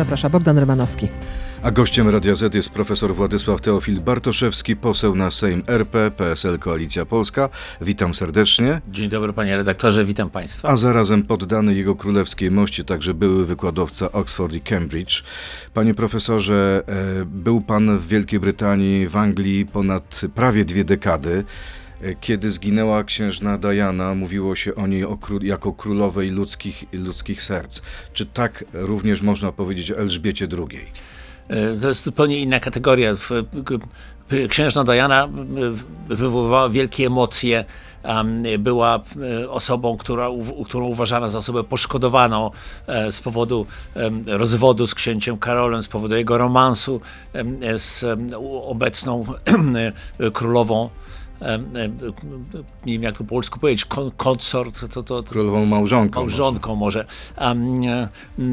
Zaprasza Bogdan Rymanowski. A gościem Radia Z jest profesor Władysław Teofil Bartoszewski, poseł na Sejm RP, PSL Koalicja Polska. Witam serdecznie. Dzień dobry panie redaktorze, witam państwa. A zarazem poddany jego królewskiej mości także były wykładowca Oxford i Cambridge. Panie profesorze, e, był pan w Wielkiej Brytanii, w Anglii ponad prawie dwie dekady. Kiedy zginęła księżna Diana, mówiło się o niej jako królowej ludzkich, ludzkich serc. Czy tak również można powiedzieć o Elżbiecie II? E, to jest zupełnie inna kategoria. Księżna Diana wywoływała wielkie emocje. Była e, osobą, która, którą uważano za osobę poszkodowaną e, z powodu rozwodu z księciem Karolem, z powodu jego romansu z obecną królową nie wiem jak to po polsku powiedzieć, konsort, to, to, to królową małżonką. Małżonką może. może.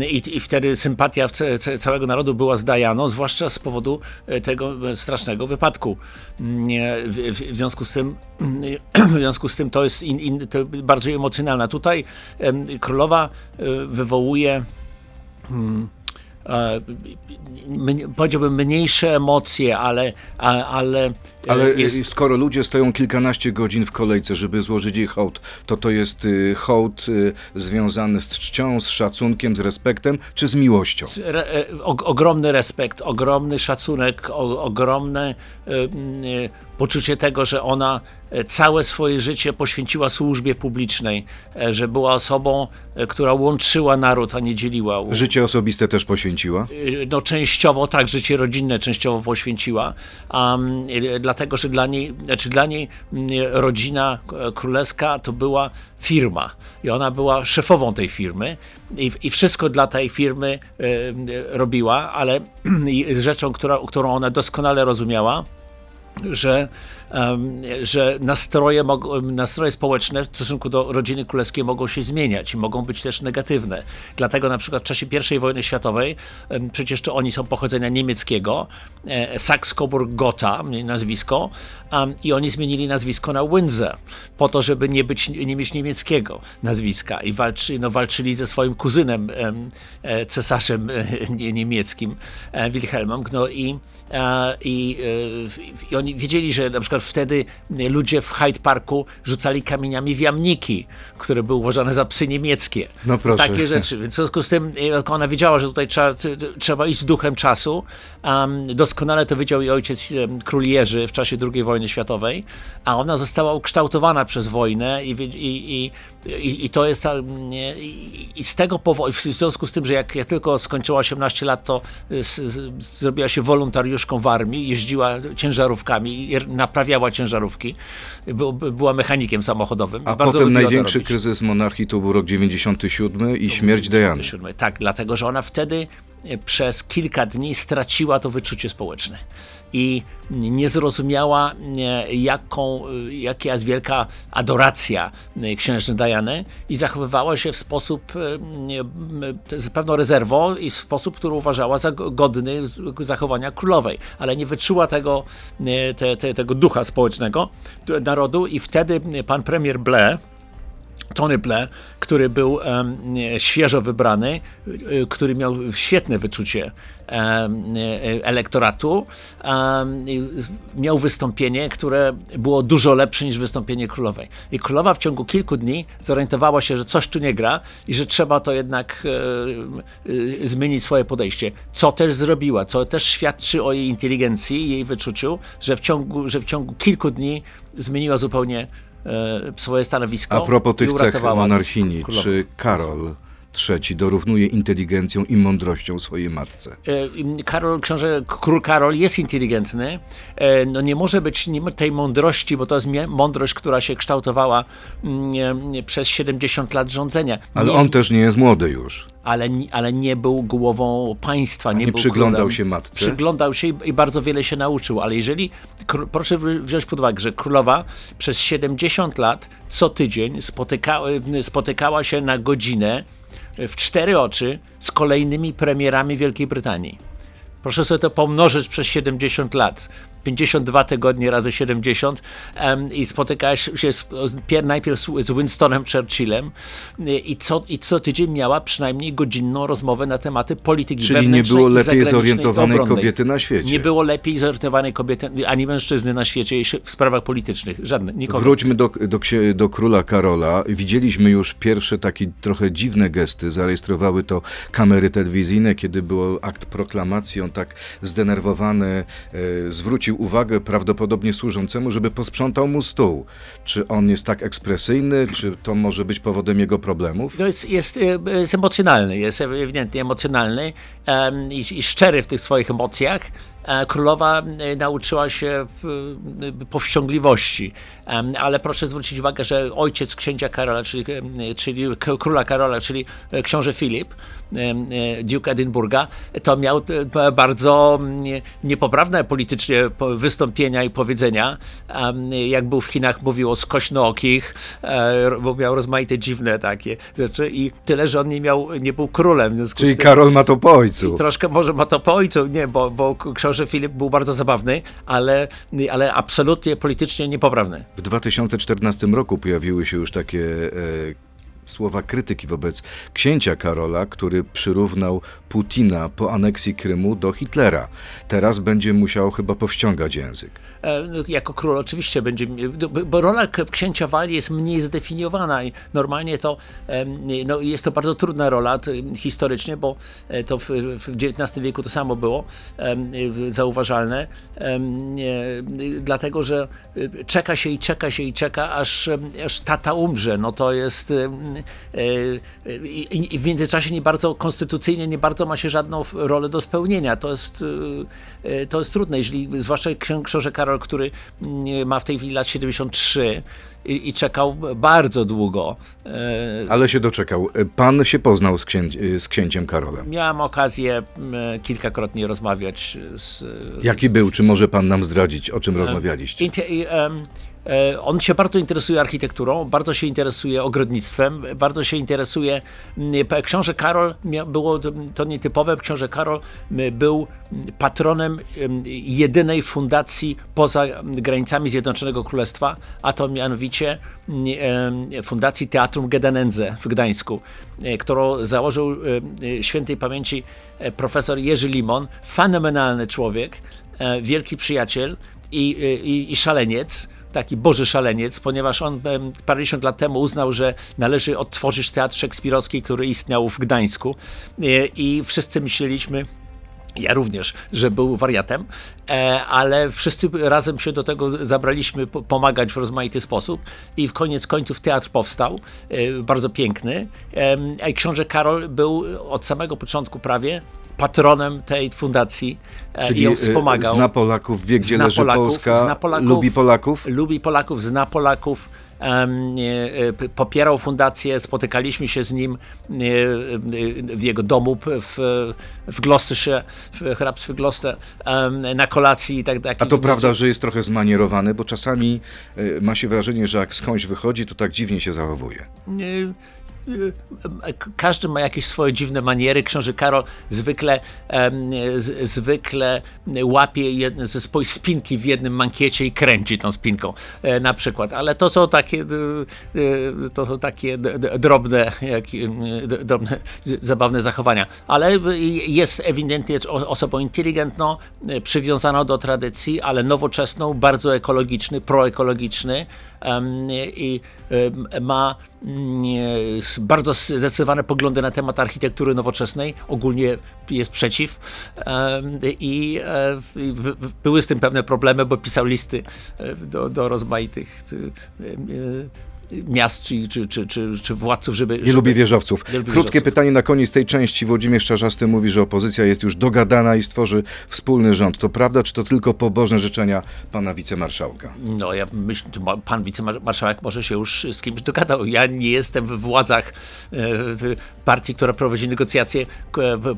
I, I wtedy sympatia całego narodu była z Dianą, zwłaszcza z powodu e, tego strasznego wypadku. W, w związku z tym, w związku z tym to jest in, in, to bardziej emocjonalna. Tutaj królowa e, wywołuje hmm, E, powiedziałbym mniejsze emocje, ale... Ale, e, ale jest... skoro ludzie stoją kilkanaście godzin w kolejce, żeby złożyć jej hołd, to to jest y, hołd y, związany z czcią, z szacunkiem, z respektem, czy z miłością? E, ogromny respekt, ogromny szacunek, ogromne poczucie tego, że ona e, całe swoje życie poświęciła służbie publicznej, e, że była osobą, która łączyła naród, a nie dzieliła. Życie osobiste też poświęciła? No częściowo tak, życie rodzinne częściowo poświęciła, um, dlatego, że dla niej, znaczy dla niej rodzina królewska to była firma i ona była szefową tej firmy i, i wszystko dla tej firmy y, robiła, ale rzeczą, która, którą ona doskonale rozumiała, że że nastroje, nastroje społeczne w stosunku do rodziny królewskiej mogą się zmieniać i mogą być też negatywne. Dlatego na przykład w czasie I wojny światowej, przecież to oni są pochodzenia niemieckiego, e, Saxe-Coburg-Gotha nazwisko, i oni zmienili nazwisko na Windsor, po to, żeby nie, być, nie mieć niemieckiego nazwiska i walczy, no, walczyli ze swoim kuzynem e, cesarzem e, niemieckim, Wilhelmem, no i, i, i oni wiedzieli, że na przykład przykład wtedy ludzie w Hyde Parku rzucali kamieniami w jamniki, które były uważane za psy niemieckie. No proszę. Takie rzeczy. Więc w związku z tym e, ona wiedziała, że tutaj trzeba, trzeba iść z duchem czasu. Um, doskonale to wiedział jej ojciec król Jerzy w czasie II wojny światowej, a ona została ukształtowana przez wojnę i, i, i, i to jest i z tego powodu, w związku z tym, że jak, jak tylko skończyła 18 lat, to z, z, zrobiła się wolontariuszką w armii, jeździła ciężarówkami i naprawiała naprawiała ciężarówki, była mechanikiem samochodowym. A potem największy kryzys monarchii to był rok 97 i śmierć Diany. Tak, dlatego że ona wtedy e, przez kilka dni straciła to wyczucie społeczne i nie zrozumiała, e, jaką, e, jaka jest wielka adoracja księżny Diany i zachowywała się w sposób z pewną rezerwą i w sposób, który uważała za godny zachowania królowej, ale nie wyczuła tego, te, te, tego ducha społecznego narodu i wtedy pan premier Blair Tony Blair, który był um, świeżo wybrany, y, który miał świetne wyczucie um, elektoratu, um, miał wystąpienie, które było dużo lepsze niż wystąpienie królowej. I królowa w ciągu kilku dni zorientowała się, że coś tu nie gra i że trzeba to jednak e, zmienić swoje podejście. Co też zrobiła, co też świadczy o jej inteligencji jej wyczuciu, że w ciągu, że w ciągu kilku dni zmieniła zupełnie swoje stanowisko. A propos tych cech monarchini, czy Karol III dorównuje inteligencją i mądrością swojej matce. E, Karol, książę, król Karol jest inteligentny. E, no nie może być tej mądrości, bo to jest mądrość, która się kształtowała mm, przez 70 lat rządzenia. Ale nie, on też nie jest młody już. Ale, ale nie był głową państwa. Nie, nie przyglądał królem. się matce. Przyglądał się i, i bardzo wiele się nauczył. Ale jeżeli, proszę wziąć pod uwagę, że królowa przez 70 lat co tydzień spotykała, spotykała się na godzinę w cztery oczy z kolejnymi premierami Wielkiej Brytanii. Proszę sobie to pomnożyć przez 70 lat. 52 tygodnie razy 70 em, i spotykałeś się z, pier, najpierw z, Winstonem Churchillem i co, i co tydzień miała przynajmniej godzinną rozmowę na tematy polityki Czyli nie wewnętrznej było i lepiej zorientowanej kobiety na świecie. Nie było lepiej zorientowanej kobiety ani mężczyzny na świecie w sprawach politycznych. Żadne, nikogo. Wróćmy do, do, do króla Karola. Widzieliśmy już pierwsze takie trochę dziwne gesty. Zarejestrowały to kamery telewizyjne, kiedy był akt proklamacji. On tak zdenerwowany e, zwrócił uwagę prawdopodobnie służącemu, żeby posprzątał mu stół. Czy on jest tak ekspresyjny, czy to może być powodem jego problemów? No jest, jest, e, jest emocjonalny, jest ewidentnie emocjonalny em, i, i szczery w tych swoich emocjach. E, Królowa e, nauczyła się powściągliwości, ale proszę zwrócić uwagę, że ojciec księcia Karola, czyli, czyli króla Karola, czyli e, książę Filip, e, Duke Edynburga, to miał e, bardzo nie- niepoprawne politycznie po- wystąpienia i powiedzenia. Jak był w Chinach, mówił o skośnookich, bo miał rozmaite dziwne takie rzeczy i tyle, że on nie miał, nie był królem. Czyli tym- Karol ma to po ojcu. Troszkę może ma to po ojcu, nie, bo, bo książę Filip był bardzo zabawny, ale, ale absolutnie politycznie niepoprawny. W 2014 roku pojawiły się już takie e, słowa krytyki wobec księcia Karola, który przyrównał Putina po aneksji Krymu do Hitlera. Teraz będzie musiał chyba powściągać język. E, no, Jako król oczywiście będzie, bo- bo rola księcia Walii jest mniej zdefiniowana i normalnie to no, jest to bardzo trudna rola to, historycznie, bo e, to w, w XIX wieku to samo było zauważalne, dlatego że e, czeka się i czeka się i czeka, aż, aż tata umrze. No to jest i w międzyczasie nie bardzo konstytucyjnie, nie bardzo ma się żadną rolę do spełnienia. To jest, e, e, to jest trudne, jeżeli zwłaszcza książę Karol, który mm, ma w tej chwili lat 73 i, i czekał bardzo długo. Ale się doczekał. Pan się poznał z, z księciem Karolem. Miałem okazję m, kilkakrotnie rozmawiać z, Jaki był? Czy może pan nam zdradzić, o czym rozmawialiście? Inte, i, em, e, on się bardzo interesuje architekturą, bardzo się interesuje ogrodnictwem, bardzo się interesuje. Książę Karol, było to- nietypowe, książę Karol był patronem em, jedynej fundacji poza granicami Zjednoczonego Królestwa, a to mianowicie em, Fundacji Teatrum Gedanendze w Gdańsku, e, którą założył e, świętej pamięci e, profesor Jerzy Limon, fenomenalny człowiek, e, wielki przyjaciel i, i, i szaleniec, taki boży szaleniec, ponieważ on parędziesiąt lat temu uznał, że należy odtworzyć teatr szekspirowski, który istniał w Gdańsku. E, i wszyscy myśleliśmy, ja również, że był wariatem, e, ale wszyscy razem się do tego zabraliśmy po- pomagać w rozmaity sposób i w koniec końców teatr powstał, e, bardzo piękny. A książę Karol był od samego początku prawie patronem tej fundacji e, i ją e, wspomagał. zna Polaków, wie gdzie Zna leży Polaków, Polska, zna Polaków. lubi Polaków? lubi Polaków, zna Polaków. E, popierał fundację, spotykaliśmy się z nim e, e, w jego domu w, w Gloucestershire, w hrabstwie Gloucester, na kolacji i tak dalej. A to prawda, że jest trochę zmanierowany, bo czasami ma się wrażenie, że jak skądś wychodzi, to tak dziwnie się zachowuje. K- każdy ma jakieś swoje dziwne maniery. Książę Karol zwykle, z, zwykle łapie jedne ze swojej spinki w jednym mankiecie i kręci tą spinką e, na przykład. Ale to są takie, to są takie drobne, jak, drobne, zabawne zachowania. Ale jest ewidentnie osobą inteligentną, e, przywiązaną do tradycji, ale nowoczesną, bardzo ekologiczny, proekologiczny i ma mm, bardzo zdecydowane poglądy na temat architektury nowoczesnej, ogólnie jest przeciw. I e, były z tym pewne problemy, bo pisał listy e, do, do rozmaitych e, miast czy, czy, czy, czy, czy władców, żeby... Nie żeby, lubi wieżowców. Nie Krótkie wieżowców. pytanie na koniec tej części. Włodzimierz Czarzasty mówi, że opozycja jest już dogadana i stworzy wspólny rząd. To prawda, czy to tylko pobożne życzenia pana wicemarszałka? No, ja myślę, pan wicemarszałek może się już z kimś dogadał. Ja nie jestem w władzach e, partii, która prowadzi negocjacje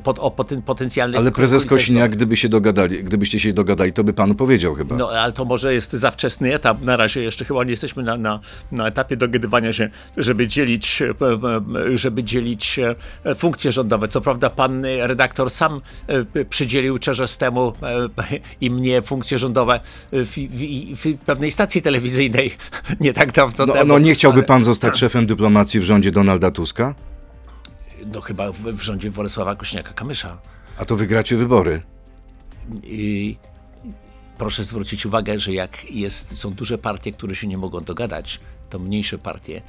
pod, o poten, potencjalnych Ale prezes. Kosiniak, gdyby się dogadali, gdybyście się dogadali, to by panu powiedział chyba. No, ale to może jest za wczesny etap. Na razie jeszcze chyba nie jesteśmy na, na, na etapie dogadywania się, żeby dzielić, żeby dzielić funkcje rządowe. Co prawda pan redaktor sam przydzielił temu i mnie funkcje rządowe w, w, w pewnej stacji telewizyjnej nie tak dawno no, temu. No nie chciałby pan zostać szefem dyplomacji w rządzie Donalda Tuska? No chyba w, w rządzie Władysława Kośniaka-Kamysza. A to wygracie wybory. I proszę zwrócić uwagę, że jak jest, są duże partie, które się nie mogą dogadać, to mniejsze partie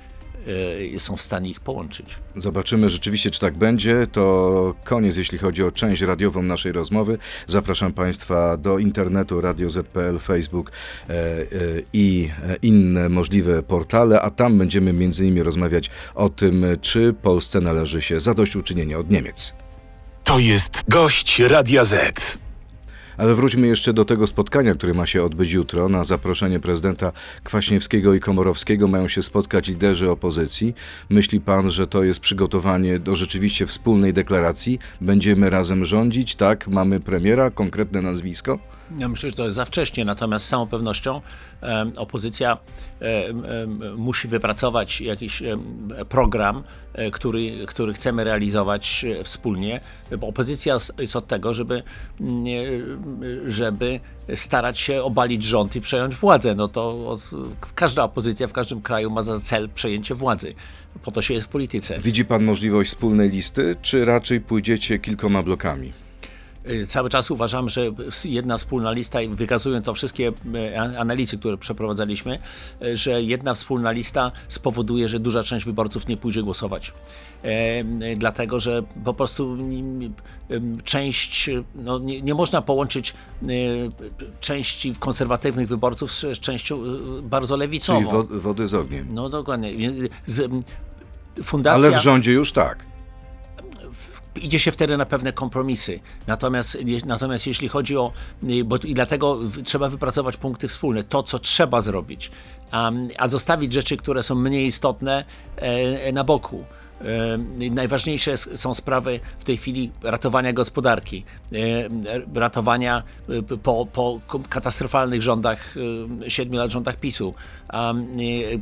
y, są w stanie ich połączyć. Zobaczymy rzeczywiście, czy tak będzie. To koniec, jeśli chodzi o część radiową naszej rozmowy. Zapraszam Państwa do internetu Radio ZPL, Facebook e, e, i e, inne możliwe portale, a tam będziemy między innymi rozmawiać o tym, czy Polsce należy się zadośćuczynienie od Niemiec. To jest gość Radia Z. Ale wróćmy jeszcze do tego spotkania, które ma się odbyć jutro. Na zaproszenie prezydenta Kwaśniewskiego i Komorowskiego mają się spotkać liderzy opozycji. Myśli pan, że to jest przygotowanie do rzeczywiście wspólnej deklaracji? Będziemy razem rządzić? Tak, mamy premiera, konkretne nazwisko? Ja myślę, że to jest za wcześnie, natomiast z całą pewnością opozycja musi wypracować jakiś program, e, który, który chcemy realizować e, wspólnie. Opozycja jest od tego, żeby, mm, żeby starać się obalić rząd i przejąć władzę. No to każda opozycja w każdym kraju ma za cel przejęcie władzy. Po to się jest w polityce. Widzi pan możliwość wspólnej listy, czy raczej pójdziecie kilkoma blokami? Y, cały czas uważam, że jedna wspólna lista, i wykazują to wszystkie y, analizy, które przeprowadzaliśmy, y, że jedna wspólna lista spowoduje, że duża część wyborców nie pójdzie głosować. Dlatego, że po prostu część, no nie, nie można połączyć części konserwatywnych wyborców z częścią bardzo lewicową. Czyli wody z ogniem. No dokładnie. Z, fundacja... Ale w rządzie już tak idzie się wtedy na pewne kompromisy. Natomiast, natomiast jeśli chodzi o, bo i dlatego trzeba wypracować punkty wspólne, to co trzeba zrobić, a, a zostawić rzeczy, które są mniej istotne e, na boku. Najważniejsze są sprawy w tej chwili ratowania gospodarki, ratowania y, po, po katastrofalnych rządach, y, siedmiu lat rządach PiSu, y,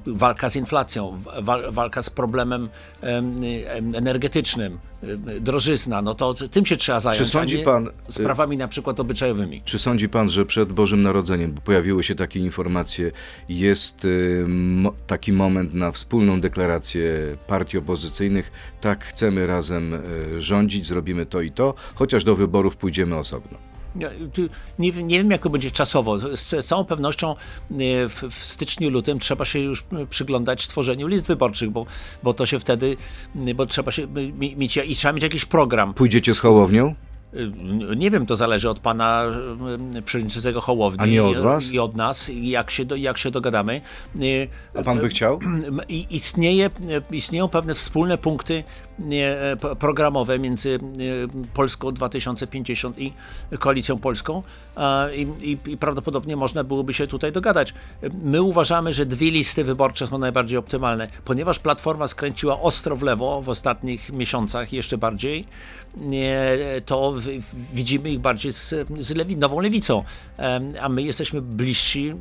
walka z inflacją, walka z problemem energetycznym, drożyzna, no to tym się trzeba zająć, czy sądzi pan, sprawami na przykład obyczajowymi. Czy sądzi pan, że przed Bożym Narodzeniem, bo pojawiły się takie informacje, jest taki moment na wspólną deklarację partii opozycyjnych, tak chcemy razem e, rządzić, zrobimy to i to, chociaż do wyborów pójdziemy osobno. Nie, nie, wiem, jak to będzie czasowo. Z całą pewnością e, w, w, styczniu, lutym trzeba się już przyglądać stworzeniu list wyborczych, bo, bo to się wtedy, bo trzeba się mieć, i trzeba mieć jakiś program. Pójdziecie z Hołownią? Nie wiem, to zależy od pana przewodniczącego Hołowni. A nie od was? I od nas, jak się, do, jak się dogadamy. A pan by chciał? Istnieje, istnieją pewne wspólne punkty programowe między Polską 2050 i Koalicją Polską i, i, i prawdopodobnie można byłoby się tutaj dogadać. My uważamy, że dwie listy wyborcze są najbardziej optymalne, ponieważ Platforma skręciła ostro w lewo w ostatnich miesiącach jeszcze bardziej, to widzimy ich bardziej z, z lewi, nową lewicą, a my jesteśmy bliżsi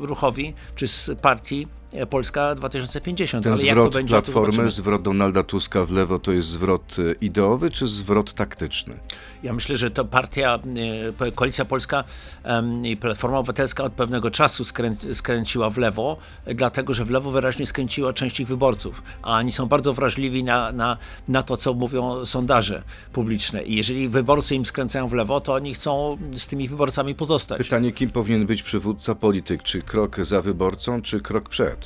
ruchowi czy z partii Polska 2050. Ten Ale zwrot Platformy, zwrot Donalda Tuska w lewo to jest zwrot e, ideowy czy zwrot taktyczny? Ja myślę, że to partia, e, Koalicja Polska i Platforma Obywatelska od pewnego czasu skrę, skręciła w lewo, dlatego że w lewo wyraźnie skręciła część ich wyborców, a oni są bardzo wrażliwi na, na, na to, co mówią sondaże publiczne. I jeżeli wyborcy im skręcają w lewo, to oni chcą z tymi wyborcami pozostać. Pytanie, kim powinien być przywódca polityk? Czy krok za wyborcą, czy krok przed?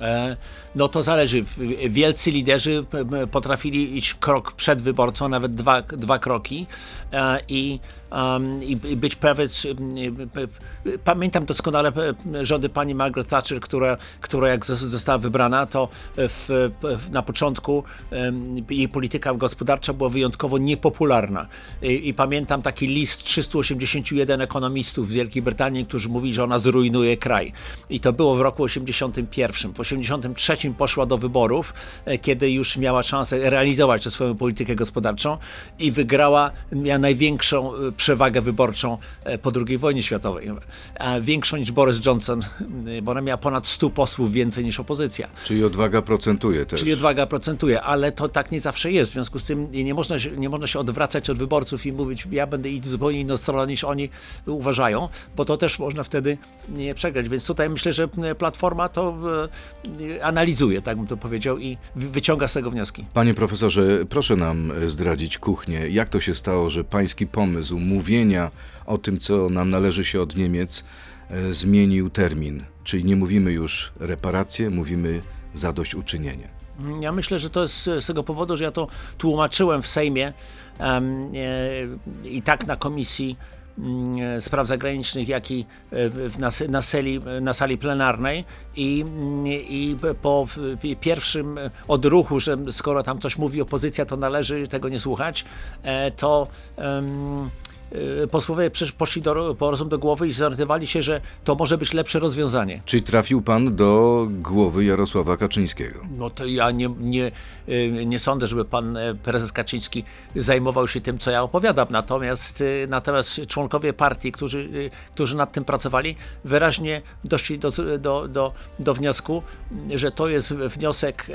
E, no to zależy. Wielcy liderzy potrafili iść krok przed wyborcą, nawet dwa, dwa kroki e, i, i być prawie. Pamiętam doskonale rządy pani Margaret Thatcher, która, która jak została wybrana, to w, na początku jej polityka gospodarcza była wyjątkowo niepopularna. I, I, pamiętam taki list 381 ekonomistów z Wielkiej Brytanii, którzy mówili, że ona zrujnuje kraj. I to było w roku 81. W 1983 poszła do wyborów, e, kiedy już miała szansę realizować tę swoją politykę gospodarczą i wygrała, miała największą e, przewagę wyborczą e, po II wojnie światowej. Większą niż Boris Johnson, bo ona miała ponad 100 posłów więcej niż opozycja. Czyli odwaga procentuje też. Czyli odwaga procentuje, ale to tak nie zawsze jest. W związku z tym nie można, się, nie można się odwracać od wyborców i mówić, ja będę iść zupełnie inną stronę niż oni uważają, bo to też można wtedy nie przegrać. Więc tutaj myślę, że Platforma to analizuje, tak bym to powiedział, i wyciąga z tego wnioski. Panie profesorze, proszę nam zdradzić kuchnię. Jak to się stało, że pański pomysł mówienia o tym, co nam należy się od Niemiec, e, zmienił termin? Czyli nie mówimy już reparacje, mówimy zadośćuczynienie. Ja myślę, że to jest z tego powodu, że ja to tłumaczyłem w Sejmie um, e, i tak na komisji spraw zagranicznych, jak i e, w, na, na, sali, na sali plenarnej. I, i po pierwszym odruchu, że skoro tam coś mówi opozycja, to należy tego nie słuchać, e, to um, posłowie poszli do, po rozum do głowy i zorientowali się, że to może być lepsze rozwiązanie. Czyli trafił pan do głowy Jarosława Kaczyńskiego? No to ja nie, nie, y, nie sądzę, żeby pan e, prezes Kaczyński zajmował się tym, co ja opowiadam. Natomiast, y, natomiast członkowie partii, którzy, którzy nad tym pracowali, wyraźnie doszli do, do, do, do wniosku, że to jest wniosek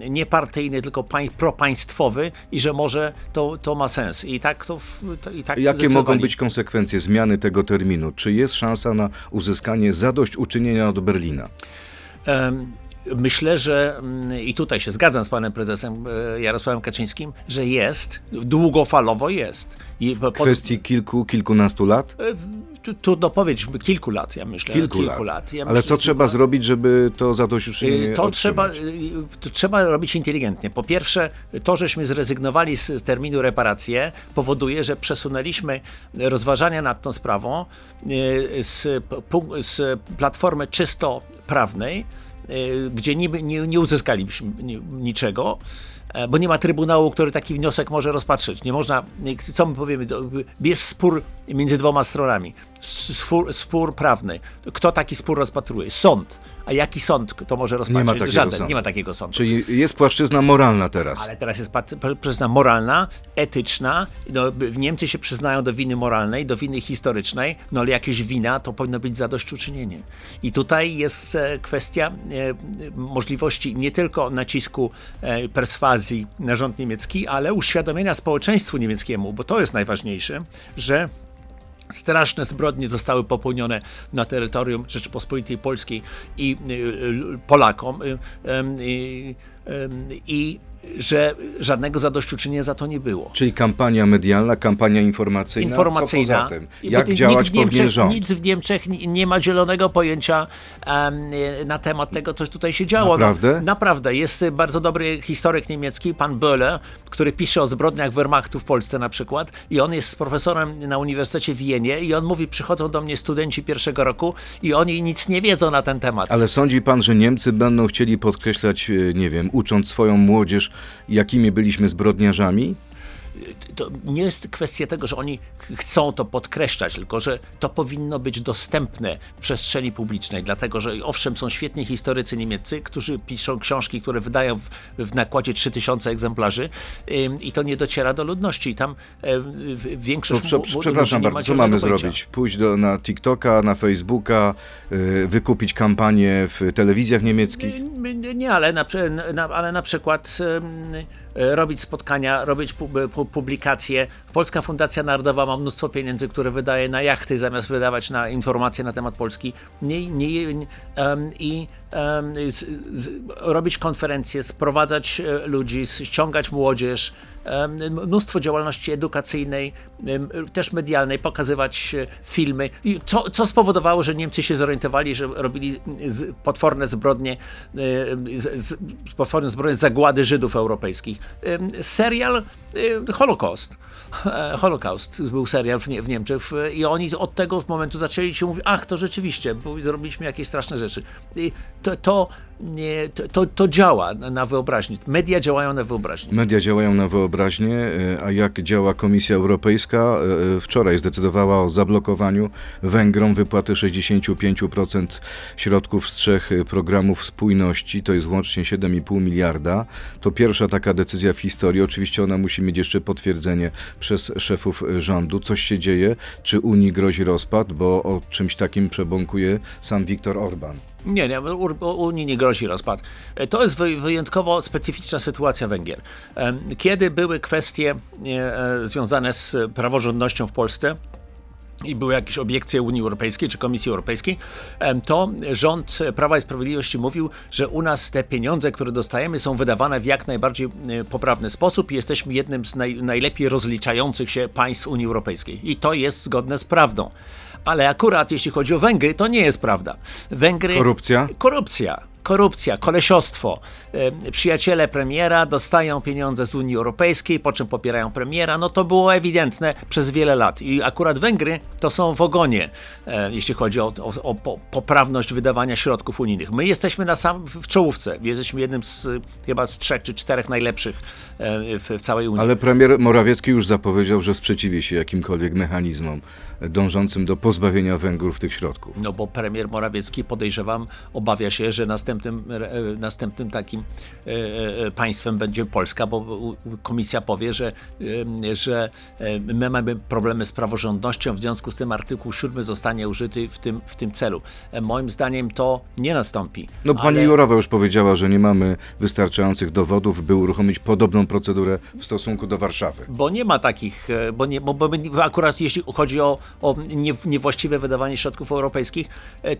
e, nie partyjny, tylko pań, propaństwowy i że może to, to ma sens. I tak to, to i tak Jakie mogą być konsekwencje zmiany tego terminu? Czy jest szansa na uzyskanie zadośćuczynienia od Berlina? Um. Myślę, że mm, i tutaj się zgadzam z panem prezesem e, Jarosławem Kaczyńskim, że jest, długofalowo jest. W kwestii kilku, kilkunastu lat? E, trudno powiedzieć, kilku lat, ja myślę. Kilku, kilku lat. lat. Ja Ale myślę, co trzeba lat. zrobić, żeby to zadośćuczynienie To trzeba, to trzeba robić inteligentnie. Po pierwsze, to, żeśmy zrezygnowali z terminu reparacje, powoduje, że przesunęliśmy rozważania nad tą sprawą e, z, z platformy czysto prawnej, gdzie nie, nie, nie uzyskaliśmy niczego, E, bo nie ma trybunału, który taki wniosek może rozpatrzeć. Nie można, co my powiemy, jest spór między dwoma stronami, spór, spór prawny. Kto taki spór rozpatruje? Sąd. A jaki sąd to może rozpatrzyć? Nie ma Żaden, sądu. nie ma takiego sądu. Czyli jest płaszczyzna moralna teraz. Ale teraz jest płaszczyzna moralna, etyczna. No, w Niemcy się przyznają do winy moralnej, do winy historycznej, no ale jakieś wina to powinno być zadośćuczynienie. I tutaj jest e, kwestia e, możliwości nie tylko nacisku e, perswazji na rząd niemiecki, ale uświadomienia społeczeństwu niemieckiemu, bo to jest najważniejsze, że straszne zbrodnie zostały popełnione na terytorium Rzeczypospolitej Polskiej i y, y, Polakom. Y, I że żadnego zadośćuczynienia za to nie było. Czyli kampania medialna, kampania informacyjna, informacyjna. co poza tym? Jak działać powinien Niemczech, rząd? Nic w Niemczech nie ma zielonego pojęcia um, na temat tego, co tutaj się działo. Naprawdę? No, naprawdę. Jest bardzo dobry historyk niemiecki, pan Böhle, który pisze o zbrodniach Wehrmachtu w Polsce na przykład i on jest profesorem na Uniwersytecie w Wienie i on mówi, przychodzą do mnie studenci pierwszego roku i oni nic nie wiedzą na ten temat. Ale sądzi pan, że Niemcy będą chcieli podkreślać, e, nie wiem, ucząc swoją młodzież, jakimi byliśmy zbrodniarzami? To nie jest kwestia tego, że oni chcą to podkreślać, tylko że to powinno być dostępne w przestrzeni publicznej, dlatego że owszem, są świetni historycy niemieccy, którzy piszą książki, które wydają w, w nakładzie 3000 egzemplarzy i to nie dociera do ludności. I tam e, większość. No, prze, przepraszam bardzo, co mamy pojęcia. zrobić? Pójść do, na TikToka, na Facebooka, yy, wykupić kampanię w telewizjach niemieckich? Nie, nie ale, na, na, ale na przykład. Yy, E, robić spotkania, robić publikacje. Polska Fundacja Narodowa ma mnóstwo pieniędzy, które wydaje na jachty zamiast wydawać na informacje na temat Polski. Nie, nie, I um, z, robić konferencje, sprowadzać e, ludzi, ściągać młodzież, mnóstwo działalności edukacyjnej, też medialnej, pokazywać e, filmy, co, co spowodowało, że Niemcy się zorientowali, że robili potworne zbrodnie, potworne zbrodnie zagłady Żydów europejskich. Serial Holocaust. E, Holocaust był serial w, nie, w Niemczech i oni od tego momentu zaczęli się mówić, ach, to rzeczywiście, zrobiliśmy jakieś straszne rzeczy. I to, to to, to działa na wyobraźni. Media działają na wyobraźni. Media działają na wyobraźnię, e, a jak działa Komisja Europejska? E, Wczoraj zdecydowała o zablokowaniu Węgrom wypłaty 65% środków z trzech programów spójności, to jest łącznie 7,5 miliarda. To pierwsza taka decyzja w historii. Oczywiście ona musi mieć jeszcze potwierdzenie przez szefów rządu. Coś się dzieje? Czy Unii grozi rozpad? Bo o czymś takim przebąkuje sam Viktor Orban. Nie, nie, Unii nie grozi rozpad. E, to jest wyjątkowo specyficzna sytuacja Węgier. Kiedy były kwestie e, związane z praworządnością w Polsce, i były jakieś obiekcje Unii Europejskiej czy Komisji Europejskiej, to rząd Prawa i Sprawiedliwości mówił, że u nas te pieniądze, które dostajemy, są wydawane w jak najbardziej e, poprawny sposób i jesteśmy jednym z naj, najlepiej rozliczających się państw Unii Europejskiej. I to jest zgodne z prawdą. Ale akurat jeśli chodzi o Węgry, to nie jest prawda. Węgry. Korupcja? Korupcja korupcja, kolesiostwo. Przyjaciele premiera dostają pieniądze z Unii Europejskiej, po czym popierają premiera. No to było ewidentne przez wiele lat. I akurat Węgry to są w ogonie, e, jeśli chodzi o, o, o poprawność wydawania środków unijnych. My jesteśmy na sam, w czołówce. Jesteśmy jednym z chyba z trzech czy czterech najlepszych e, w, w całej Unii. Ale premier Morawiecki już zapowiedział, że sprzeciwi się jakimkolwiek mechanizmom dążącym do pozbawienia Węgrów tych środków. No bo premier Morawiecki, podejrzewam, obawia się, że następnym, e, następnym takim e, e, państwem będzie Polska, bo komisja powie, że, że my mamy problemy z praworządnością, w związku z tym artykuł 7 zostanie użyty w tym, w tym celu. Moim zdaniem to nie nastąpi. No pani ale... Jurowa już powiedziała, że nie mamy wystarczających dowodów, by uruchomić podobną procedurę w stosunku do Warszawy. Bo nie ma takich, bo, nie, bo, bo akurat jeśli chodzi o, o niewłaściwe wydawanie środków europejskich,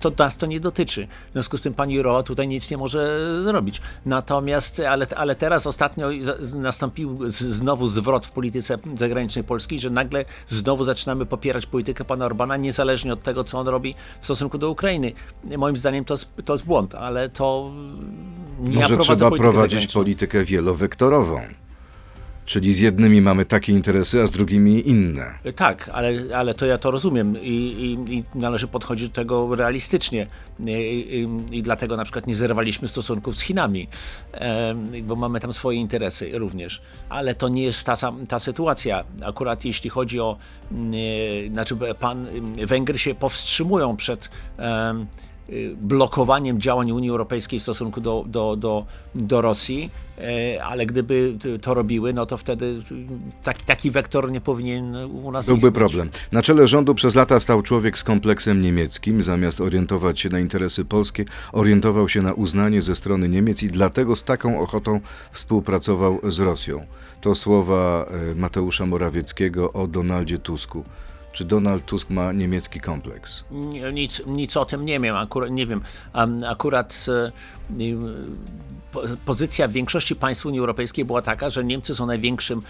to nas to nie dotyczy. W związku z tym pani Jurowa tutaj nic nie może zrobić. Natomiast, ale, ale teraz ostatnio nastąpił znowu zwrot w polityce zagranicznej Polski, że nagle znowu zaczynamy popierać politykę pana Orbana, niezależnie od tego, co on robi w stosunku do Ukrainy. Moim zdaniem to, to jest błąd, ale to nie Może trzeba prowadzić politykę wielowektorową. Czyli z jednymi mamy takie interesy, a z drugimi inne. Tak, ale, ale to ja to rozumiem i, i, i należy podchodzić do tego realistycznie. I, I, dlatego na przykład nie zerwaliśmy stosunków z Chinami, bo mamy tam swoje interesy również. Ale to nie jest ta, ta sytuacja. Akurat jeśli chodzi o, znaczy pan, Węgry się powstrzymują przed blokowaniem działań Unii Europejskiej w stosunku do, do, do, do Rosji, e, ale gdyby to robiły, no to wtedy taki, taki wektor nie powinien u nas Byłby istnieć. problem. Na czele rządu przez lata stał człowiek z kompleksem niemieckim. Zamiast orientować się na interesy polskie, orientował się na uznanie ze strony Niemiec i dlatego z taką ochotą współpracował z Rosją. To słowa e, Mateusza Morawieckiego o Donaldzie Tusku. Czy Donald Tusk ma niemiecki kompleks? Nic, nic o tym nie wiem. Akurat, nie wiem. Akurat e, pozycja w większości państw Unii Europejskiej była taka, że Niemcy są największym,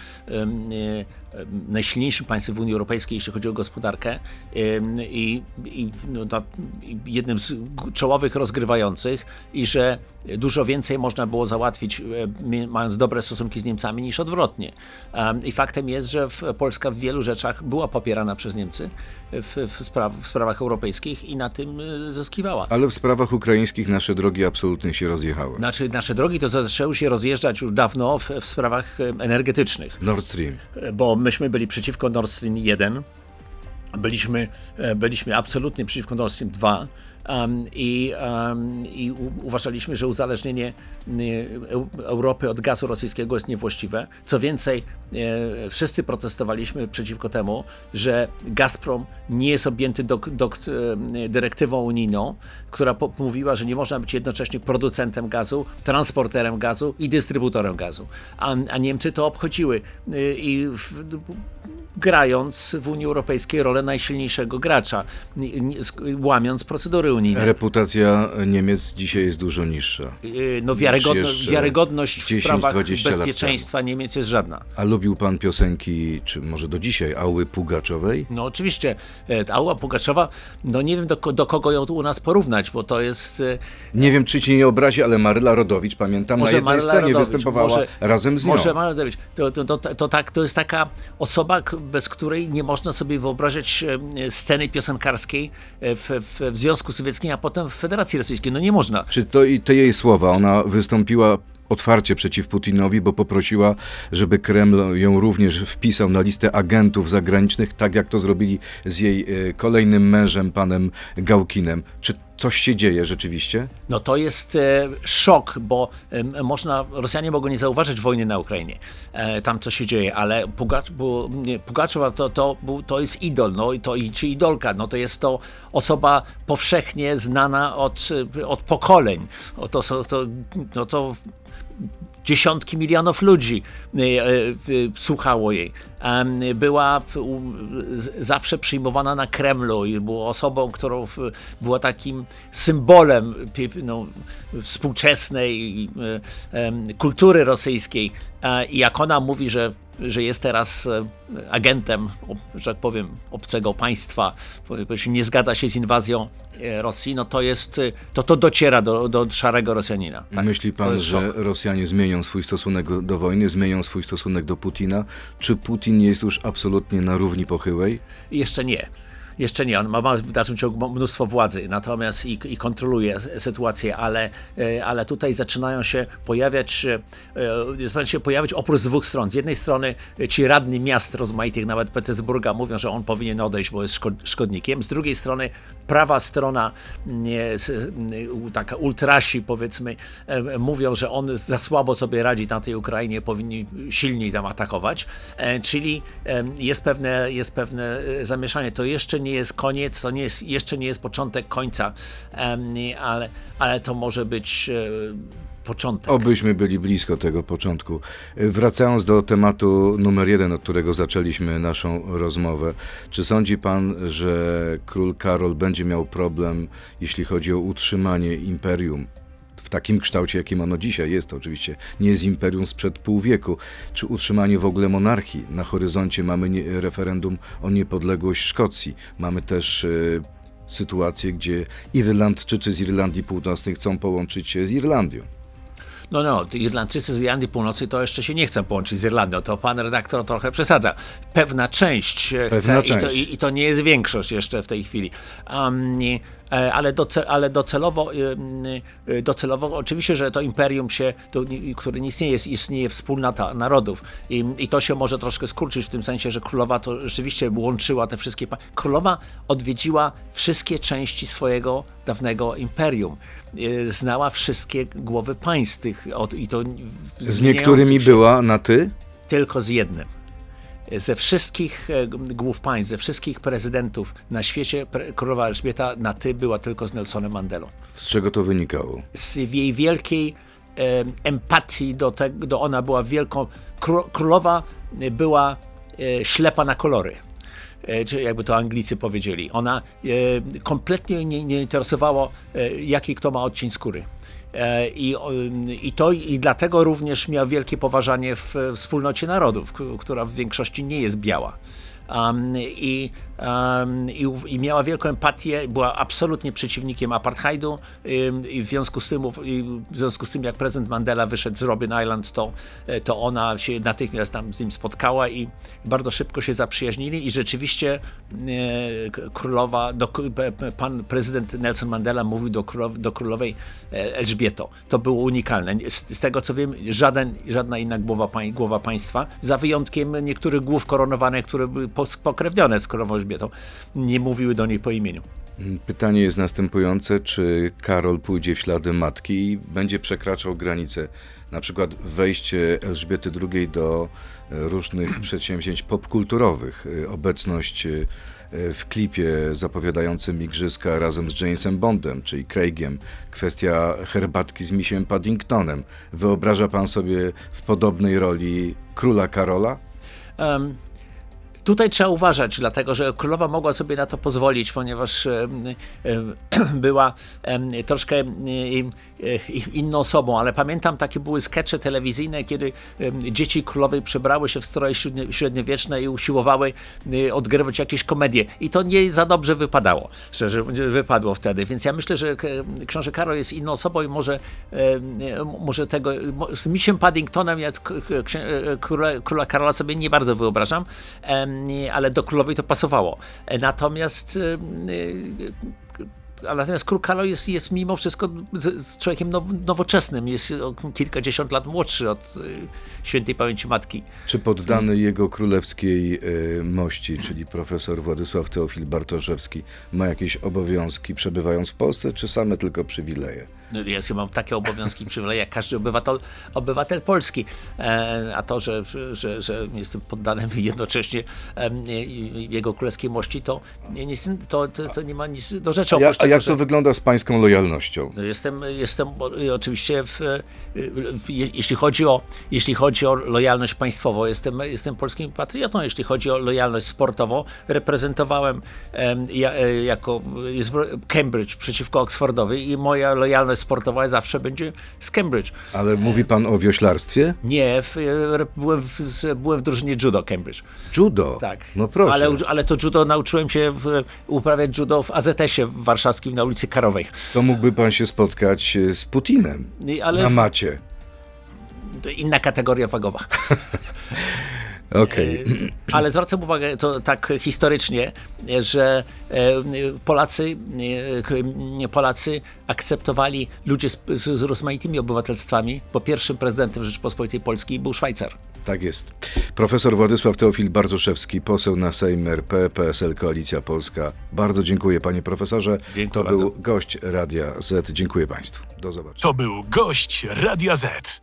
najsilniejszym państwem w Unii Europejskiej, jeśli chodzi o gospodarkę i, i no, jednym z czołowych rozgrywających i że dużo więcej można było załatwić mając dobre stosunki z Niemcami niż odwrotnie. I faktem jest, że Polska w wielu rzeczach była popierana przez Niemcy w, w, spraw, w sprawach europejskich i na tym e, zyskiwała. Ale w sprawach ukraińskich nasze drogi absolutnie się rozjechały. Znaczy nasze drogi to zaczęły się rozjeżdżać już dawno w, w sprawach e, energetycznych. Nord Stream. E, bo myśmy byli przeciwko Nord Stream 1, byliśmy, byliśmy absolutnie przeciwko Nord Stream 2, Um, i, um, I uważaliśmy, że uzależnienie y, Europy od gazu rosyjskiego jest niewłaściwe. Co więcej, e, wszyscy protestowaliśmy przeciwko temu, że Gazprom nie jest objęty dok, dok, e, dyrektywą unijną, która po, mówiła, że nie można być jednocześnie producentem gazu, transporterem gazu i dystrybutorem gazu. A, a Niemcy to obchodziły i w, grając w Unii Europejskiej rolę najsilniejszego gracza, łamiąc procedury unijne. Reputacja Niemiec dzisiaj jest dużo niższa. Y, no wiarygodno, wiarygodność w 10, sprawach bezpieczeństwa Niemiec jest żadna. A lubił pan piosenki, czy może do dzisiaj, Ały Pugaczowej? No oczywiście. E, Ała Pugaczowa, no nie wiem do, do kogo ją tu u nas porównać, bo to jest... E, nie wiem, czy ci nie obrazi, ale Maryla Rodowicz, pamiętam, może na jednej Maryla scenie Rodowicz, występowała może, razem z nią. Może Maryla Rodowicz. To, to, to, to, tak, to jest taka osoba, bez której nie można sobie wyobrażać sceny piosenkarskiej w, w, w Związku Sowieckim, a potem w Federacji Rosyjskiej. No nie można. Czy to i te jej słowa, ona wystąpiła otwarcie przeciw Putinowi, bo poprosiła, żeby Kreml ją również wpisał na listę agentów zagranicznych, tak jak to zrobili z jej e, kolejnym mężem, panem Gałkinem. Czy coś się dzieje rzeczywiście? No to jest e, szok, bo e, można, Rosjanie mogą nie zauważyć wojny na Ukrainie, e, tam co się dzieje, ale Pugaczowa to, to, to jest idol, no, to, czy idolka, no to jest to osoba powszechnie znana od, od pokoleń. O to, to, no to dziesiątki milionów ludzi e, e, słuchało jej. Była zawsze przyjmowana na Kremlu i była osobą, którą była takim symbolem no, współczesnej e, kultury rosyjskiej. I jak ona mówi, że że jest teraz e, agentem, że tak powiem, obcego państwa, nie zgadza się z inwazją e, Rosji, no to jest, e, to to dociera do, do szarego Rosjanina. Tak? Myśli pan, że Rosjanie zmienią swój stosunek do wojny, zmienią swój stosunek do Putina? Czy Putin jest już absolutnie na równi pochyłej? Jeszcze nie. Jeszcze nie, on ma, w dalszym ciągu mnóstwo władzy, natomiast i, i kontroluje sytuację, ale, e, ale tutaj zaczynają się pojawiać, zaczynają e, się pojawiać opór z dwóch stron. Z jednej strony ci radni miast rozmaitych, nawet Petersburga, mówią, że on powinien odejść, bo jest szkodnikiem. Z drugiej strony prawa strona, taka ultrasi powiedzmy, e, mówią, że on za słabo sobie radzi na tej Ukrainie, powinni silniej tam atakować, czyli jest pewne, jest pewne zamieszanie. To jeszcze nie jest koniec, to nie jest, jeszcze nie jest początek końca, ale, ale to może być e, początek. Obyśmy byli blisko tego początku. Wracając do tematu numer jeden, od którego zaczęliśmy naszą rozmowę. Czy sądzi pan, że król Karol będzie miał problem, jeśli chodzi o utrzymanie imperium takim kształcie, jakim ono dzisiaj jest, to oczywiście nie jest imperium sprzed pół wieku, czy utrzymanie w ogóle monarchii. Na horyzoncie mamy nie, referendum o niepodległość Szkocji. Mamy też y, sytuację, gdzie Irlandczycy z Irlandii Północnej chcą połączyć się z Irlandią. No, no, Irlandczycy z Irlandii Północnej to jeszcze się nie chcą połączyć z Irlandią. To pan redaktor trochę przesadza. Pewna część Pewna chce część. I, to, i, i, to, nie jest większość jeszcze w tej chwili. Um, E, ale, doce, ale docelowo, e, docelowo oczywiście, że to imperium się, to, które nie istnieje, istnieje wspólnota narodów I, i to się może troszkę skurczyć w tym sensie, że królowa to rzeczywiście łączyła te wszystkie. Królowa odwiedziła wszystkie części swojego dawnego imperium. E, znała wszystkie głowy państw tych, i to z niektórymi się. była na ty? Tylko z jednym ze wszystkich e, głów państw, ze wszystkich prezydentów na świecie królowa Elżbieta na ty była tylko z Nelsonem Mandelą. Z czego to wynikało? Z jej wielkiej e, empatii do tego, ona była wielką, królowa była e, ślepa na kolory czy jakby to Anglicy powiedzieli. Ona kompletnie nie, nie interesowało, jaki kto ma odcień skóry. E, I, i, to, I dlatego również miał wielkie poważanie w wspólnocie narodów, która w większości nie jest biała. Um, i, i, miała wielką empatię, była absolutnie przeciwnikiem apartheidu i w związku z tym, w związku z tym jak prezydent Mandela wyszedł z Robin Island, to, e, to ona się natychmiast tam z nim spotkała i bardzo szybko się zaprzyjaźnili i rzeczywiście e, królowa, do, pan prezydent Nelson Mandela mówił do, królow, do królowej e, Elżbieto. To było unikalne. Z, z, tego co wiem, żaden, żadna inna głowa, głowa państwa, za wyjątkiem niektórych głów koronowanych, które były spokrewnione z królową Elżbietą, nie mówiły do niej po imieniu. Pytanie jest następujące, czy Karol pójdzie w ślady matki i będzie przekraczał granice, na przykład wejście Elżbiety II do e, różnych przedsięwzięć popkulturowych, e, obecność e, w klipie zapowiadającym igrzyska razem z Jamesem Bondem, czyli Craigiem, kwestia herbatki z misiem Paddingtonem. Wyobraża pan sobie w podobnej roli króla Karola? Um, Tutaj trzeba uważać, dlatego że królowa mogła sobie na to pozwolić, ponieważ była troszkę inną osobą, ale pamiętam takie były skecze telewizyjne, kiedy dzieci królowej przebrały się w stroje średniowieczne i usiłowały y, odgrywać jakieś komedie. I to nie za dobrze wypadało, szczerze wypadło wtedy. Więc ja myślę, że książę Karol jest inną osobą i może, może tego z misiem Paddingtonem ja króla, króla Karola sobie nie bardzo wyobrażam ale do królowej to pasowało. E, Natomiast e, a natomiast król Karol jest, jest mimo wszystko człowiekiem now, nowoczesnym, jest kilkadziesiąt lat młodszy od świętej pamięci matki. Czy poddany jego królewskiej mości, czyli profesor Władysław Teofil Bartoszewski, ma jakieś obowiązki przebywając w Polsce, czy same tylko przywileje? Ja mam takie obowiązki i przywileje jak każdy obywatel, obywatel Polski. E, a to, że, że, że jestem poddanym jednocześnie jego królewskiej mości, to, to, to, to nie ma nic do rzeczy. Ja, a jak że- to wygląda z pańską lojalnością? No Jestem, jestem o- oczywiście, w, w, je- jeśli, chodzi o, jeśli chodzi o lojalność państwową, jestem, jestem polskim patriotą. Jeśli chodzi o lojalność sportową, reprezentowałem e, jako jest Cambridge przeciwko Oxfordowi i moja lojalność sportowa zawsze będzie z Cambridge. Ale mówi pan o wioślarstwie? Nie, w, e, byłem, w, byłem w drużynie judo Cambridge. Judo? Tak. No proszę. Ale, ale to judo nauczyłem się w, uprawiać judo w AZS-ie warszawskim na ulicy Karowej. To mógłby pan się spotkać e, z Putinem ale- na macie. Inna kategoria wagowa. Okej. Ale zwracam uwagę to tak historycznie, że e, Polacy, e, Polacy akceptowali ludzie z, z, z rozmaitymi obywatelstwami, bo pierwszym prezydentem Rzeczypospolitej Polskiej był Szwajcar. Tak jest. Profesor Władysław Teofil Bartoszewski, poseł na Sejm RP, PSL Koalicja Polska. Bardzo dziękuję panie profesorze. Dziękuję to bardzo. był gość Radia Z. Dziękuję państwu. Do zobaczenia. To był gość Radia Z.